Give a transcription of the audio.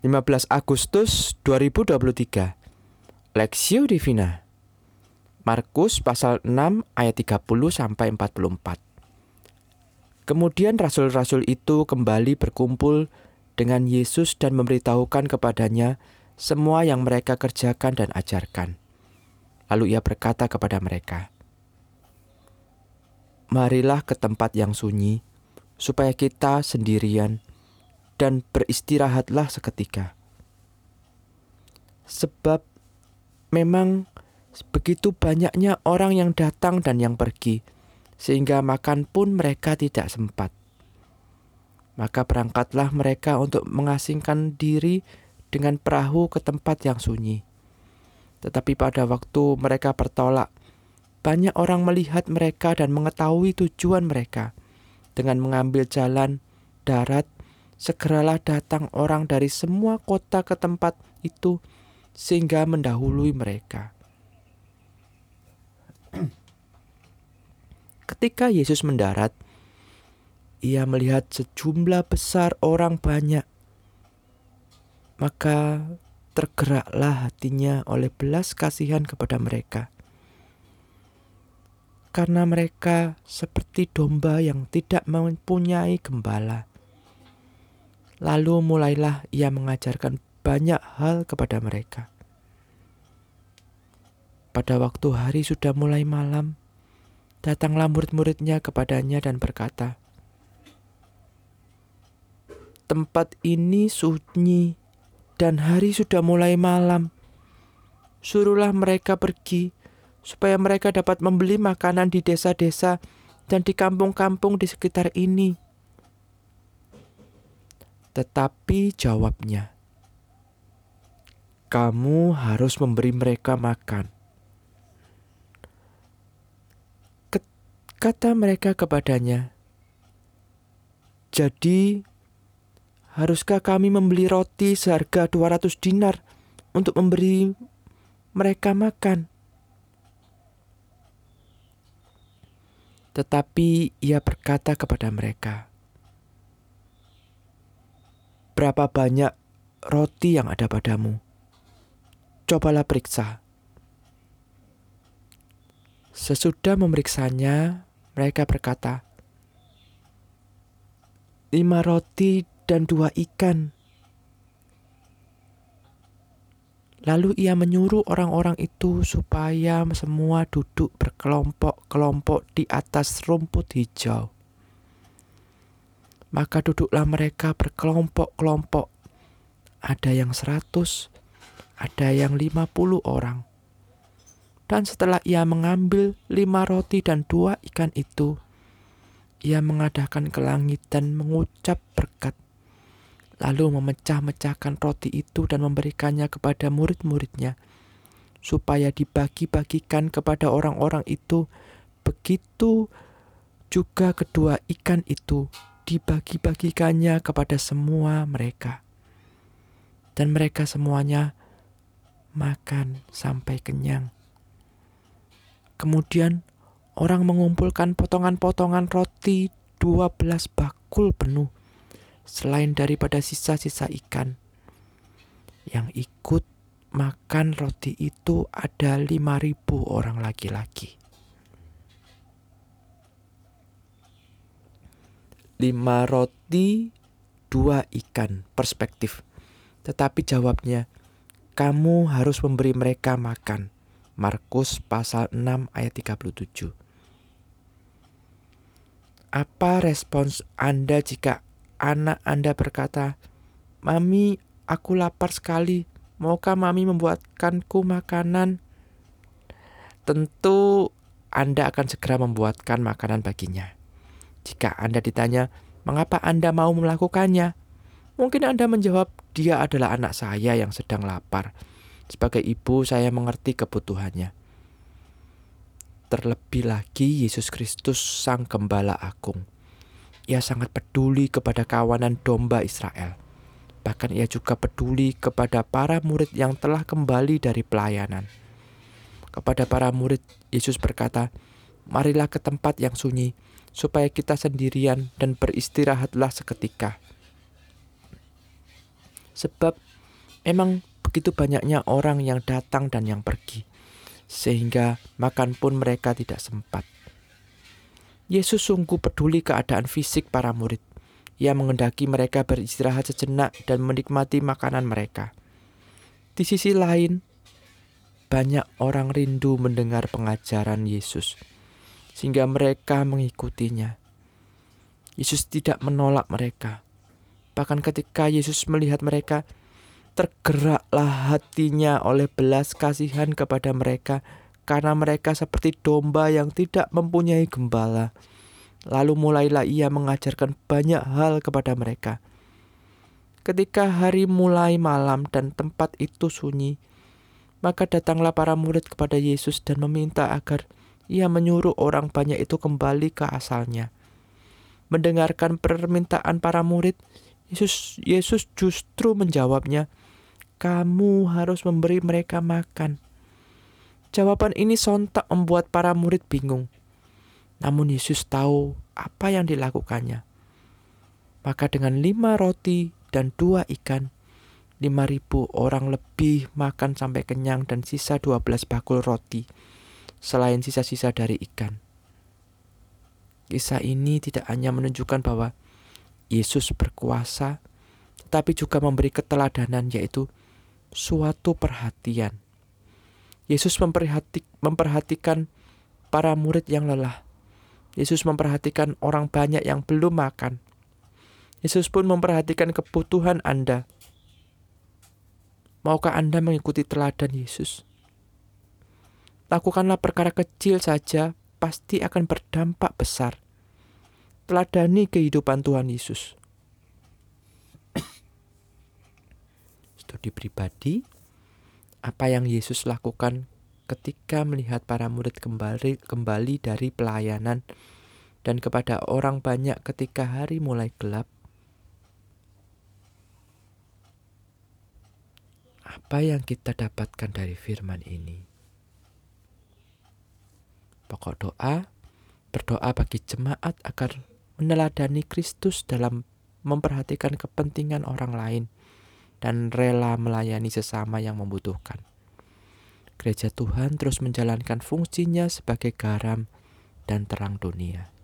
15 Agustus 2023 Lexio Divina. Markus pasal 6 ayat 30 sampai 44 Kemudian rasul-rasul itu kembali berkumpul dengan Yesus dan memberitahukan kepadanya semua yang mereka kerjakan dan ajarkan. Lalu ia berkata kepada mereka, Marilah ke tempat yang sunyi, supaya kita sendirian dan beristirahatlah seketika. Sebab memang begitu banyaknya orang yang datang dan yang pergi, sehingga makan pun mereka tidak sempat. Maka berangkatlah mereka untuk mengasingkan diri dengan perahu ke tempat yang sunyi. Tetapi pada waktu mereka bertolak, banyak orang melihat mereka dan mengetahui tujuan mereka dengan mengambil jalan darat segeralah datang orang dari semua kota ke tempat itu sehingga mendahului mereka. Ketika Yesus mendarat, ia melihat sejumlah besar orang banyak. Maka tergeraklah hatinya oleh belas kasihan kepada mereka. Karena mereka seperti domba yang tidak mempunyai gembala Lalu mulailah ia mengajarkan banyak hal kepada mereka. Pada waktu hari sudah mulai malam, datanglah murid-muridnya kepadanya dan berkata, "Tempat ini sunyi dan hari sudah mulai malam. Suruhlah mereka pergi, supaya mereka dapat membeli makanan di desa-desa dan di kampung-kampung di sekitar ini." Tetapi jawabnya, "Kamu harus memberi mereka makan." Kata mereka kepadanya, "Jadi, haruskah kami membeli roti seharga 200 dinar untuk memberi mereka makan?" Tetapi ia berkata kepada mereka, berapa banyak roti yang ada padamu. Cobalah periksa. Sesudah memeriksanya, mereka berkata, lima roti dan dua ikan. Lalu ia menyuruh orang-orang itu supaya semua duduk berkelompok-kelompok di atas rumput hijau. Maka duduklah mereka berkelompok-kelompok. Ada yang seratus, ada yang lima puluh orang. Dan setelah ia mengambil lima roti dan dua ikan itu, ia mengadakan ke langit dan mengucap berkat. Lalu memecah-mecahkan roti itu dan memberikannya kepada murid-muridnya, supaya dibagi-bagikan kepada orang-orang itu. Begitu juga kedua ikan itu dibagi-bagikannya kepada semua mereka. Dan mereka semuanya makan sampai kenyang. Kemudian orang mengumpulkan potongan-potongan roti 12 bakul penuh selain daripada sisa-sisa ikan. Yang ikut makan roti itu ada 5000 orang laki-laki. Lima roti, dua ikan. Perspektif. Tetapi jawabnya, kamu harus memberi mereka makan. Markus pasal 6 ayat 37. Apa respons Anda jika anak Anda berkata, Mami, aku lapar sekali. Maukah Mami membuatkanku makanan? Tentu Anda akan segera membuatkan makanan baginya. Jika Anda ditanya, mengapa Anda mau melakukannya? Mungkin Anda menjawab, dia adalah anak saya yang sedang lapar. Sebagai ibu, saya mengerti kebutuhannya. Terlebih lagi Yesus Kristus Sang Gembala Agung. Ia sangat peduli kepada kawanan domba Israel. Bahkan ia juga peduli kepada para murid yang telah kembali dari pelayanan. Kepada para murid, Yesus berkata, "Marilah ke tempat yang sunyi, supaya kita sendirian dan beristirahatlah seketika. Sebab Emang begitu banyaknya orang yang datang dan yang pergi, sehingga makan pun mereka tidak sempat. Yesus sungguh peduli keadaan fisik para murid. Ia mengendaki mereka beristirahat sejenak dan menikmati makanan mereka. Di sisi lain, banyak orang rindu mendengar pengajaran Yesus, sehingga mereka mengikutinya. Yesus tidak menolak mereka. Bahkan ketika Yesus melihat mereka, tergeraklah hatinya oleh belas kasihan kepada mereka karena mereka seperti domba yang tidak mempunyai gembala. Lalu mulailah ia mengajarkan banyak hal kepada mereka. Ketika hari mulai malam dan tempat itu sunyi, maka datanglah para murid kepada Yesus dan meminta agar ia menyuruh orang banyak itu kembali ke asalnya. Mendengarkan permintaan para murid, Yesus, Yesus justru menjawabnya, "Kamu harus memberi mereka makan." Jawaban ini sontak membuat para murid bingung. Namun Yesus tahu apa yang dilakukannya. Maka dengan lima roti dan dua ikan, 5000 orang lebih makan sampai kenyang dan sisa 12 bakul roti, selain sisa-sisa dari ikan. Kisah ini tidak hanya menunjukkan bahwa Yesus berkuasa, tetapi juga memberi keteladanan yaitu suatu perhatian. Yesus memperhati, memperhatikan para murid yang lelah. Yesus memperhatikan orang banyak yang belum makan. Yesus pun memperhatikan kebutuhan Anda Maukah Anda mengikuti teladan Yesus? Lakukanlah perkara kecil saja, pasti akan berdampak besar. Teladani kehidupan Tuhan Yesus. Studi pribadi, apa yang Yesus lakukan ketika melihat para murid kembali kembali dari pelayanan dan kepada orang banyak ketika hari mulai gelap apa yang kita dapatkan dari firman ini? Pokok doa, berdoa bagi jemaat agar meneladani Kristus dalam memperhatikan kepentingan orang lain dan rela melayani sesama yang membutuhkan. Gereja Tuhan terus menjalankan fungsinya sebagai garam dan terang dunia.